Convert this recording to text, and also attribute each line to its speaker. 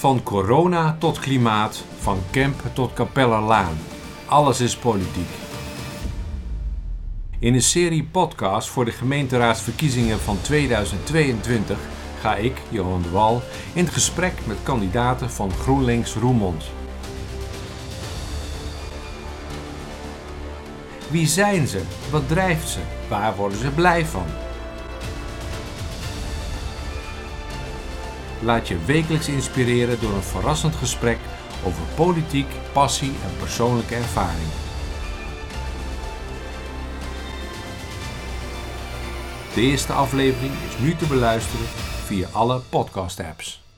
Speaker 1: Van corona tot klimaat, van Kemp tot Capellerlaan. Alles is politiek. In een serie podcast voor de gemeenteraadsverkiezingen van 2022 ga ik, Johan de Wal, in gesprek met kandidaten van GroenLinks Roermond. Wie zijn ze? Wat drijft ze? Waar worden ze blij van? Laat je wekelijks inspireren door een verrassend gesprek over politiek, passie en persoonlijke ervaring. De eerste aflevering is nu te beluisteren via alle podcast-apps.